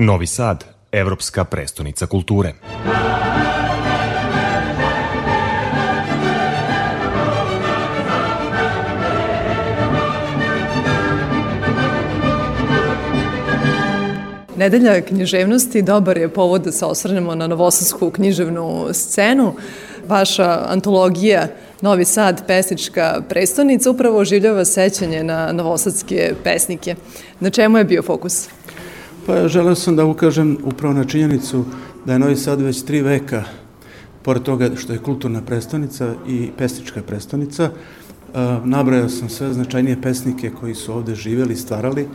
Novi Sad, evropska prestonica kulture. Nedelja književnosti dobar je povod da se osvrnemo na novosadsku književnu scenu. Vaša antologija Novi Sad, pesnička prestonica, upravo oživljava sećanje na novosadske pesnike. Na čemu je bio fokus? Pa želeo sam da ukažem upravo na činjenicu da je Novi Sad već tri veka, pored toga što je kulturna prestonica i pesnička prestonica, nabrajao sam sve značajnije pesnike koji su ovde živeli, stvarali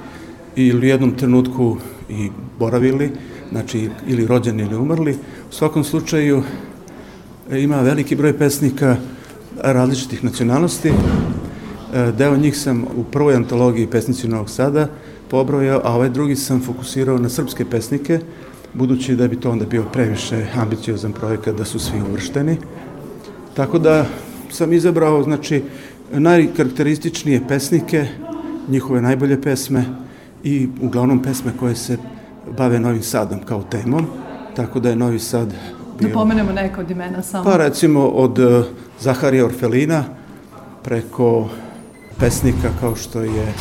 i u jednom trenutku i boravili, znači ili rođeni ili umrli. U svakom slučaju ima veliki broj pesnika različitih nacionalnosti. Deo njih sam u prvoj antologiji Pesnici Novog Sada pobrojao, a ovaj drugi sam fokusirao na srpske pesnike, budući da bi to onda bio previše ambiciozan projekat da su svi uvršteni. Tako da sam izabrao, znači, najkarakterističnije pesnike, njihove najbolje pesme i uglavnom pesme koje se bave Novim Sadom kao temom, tako da je Novi Sad da bio... Da pomenemo neka od imena samo. Pa recimo od uh, Zaharija Orfelina preko pesnika kao što je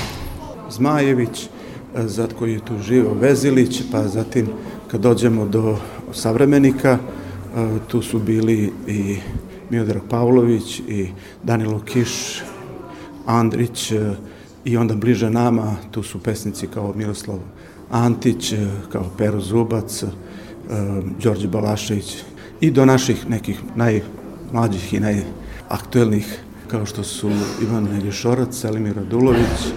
Zmajević, za koji je tu živo Vezilić, pa zatim kad dođemo do savremenika, tu su bili i Miodrag Pavlović i Danilo Kiš, Andrić i onda bliže nama tu su pesnici kao Miroslav Antić, kao Pero Zubac, Đorđe Balašević i do naših nekih najmlađih i najaktuelnih kao što su Ivan Eljušorac, Selimir Radulović,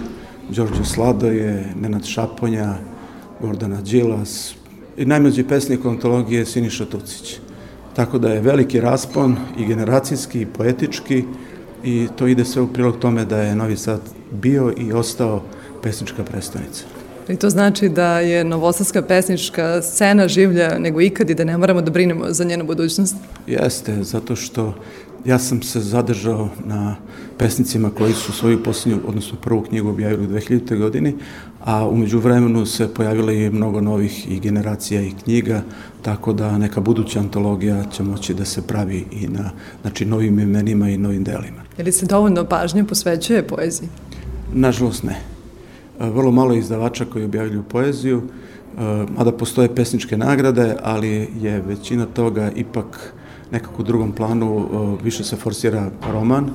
Đorđe Sladoje, Nenad Šaponja, Gordana Đilas i najmlađi pesnik ontologije Siniša Tucić. Tako da je veliki raspon i generacijski i poetički i to ide sve u prilog tome da je Novi Sad bio i ostao pesnička predstavnica. I to znači da je novosadska pesnička scena življa nego ikad i da ne moramo da brinemo za njenu budućnost? Jeste, zato što ja sam se zadržao na pesnicima koji su svoju posljednju, odnosno prvu knjigu objavili u 2000. godini, a umeđu vremenu se pojavila i mnogo novih i generacija i knjiga, tako da neka buduća antologija će moći da se pravi i na znači, novim imenima i novim delima. Je li se dovoljno pažnje posvećuje poeziji? Nažalost ne. Vrlo malo izdavača koji objavljuju poeziju, mada postoje pesničke nagrade, ali je većina toga ipak nekako u drugom planu više se forsira roman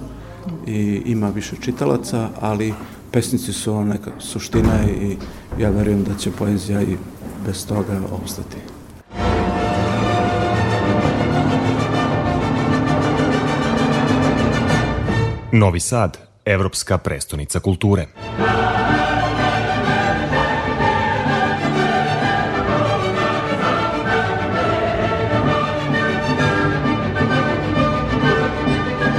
i ima više čitalaca, ali pesnici su neka suština i ja verujem da će poezija i bez toga ostati. Novi Sad, evropska prestonica kulture.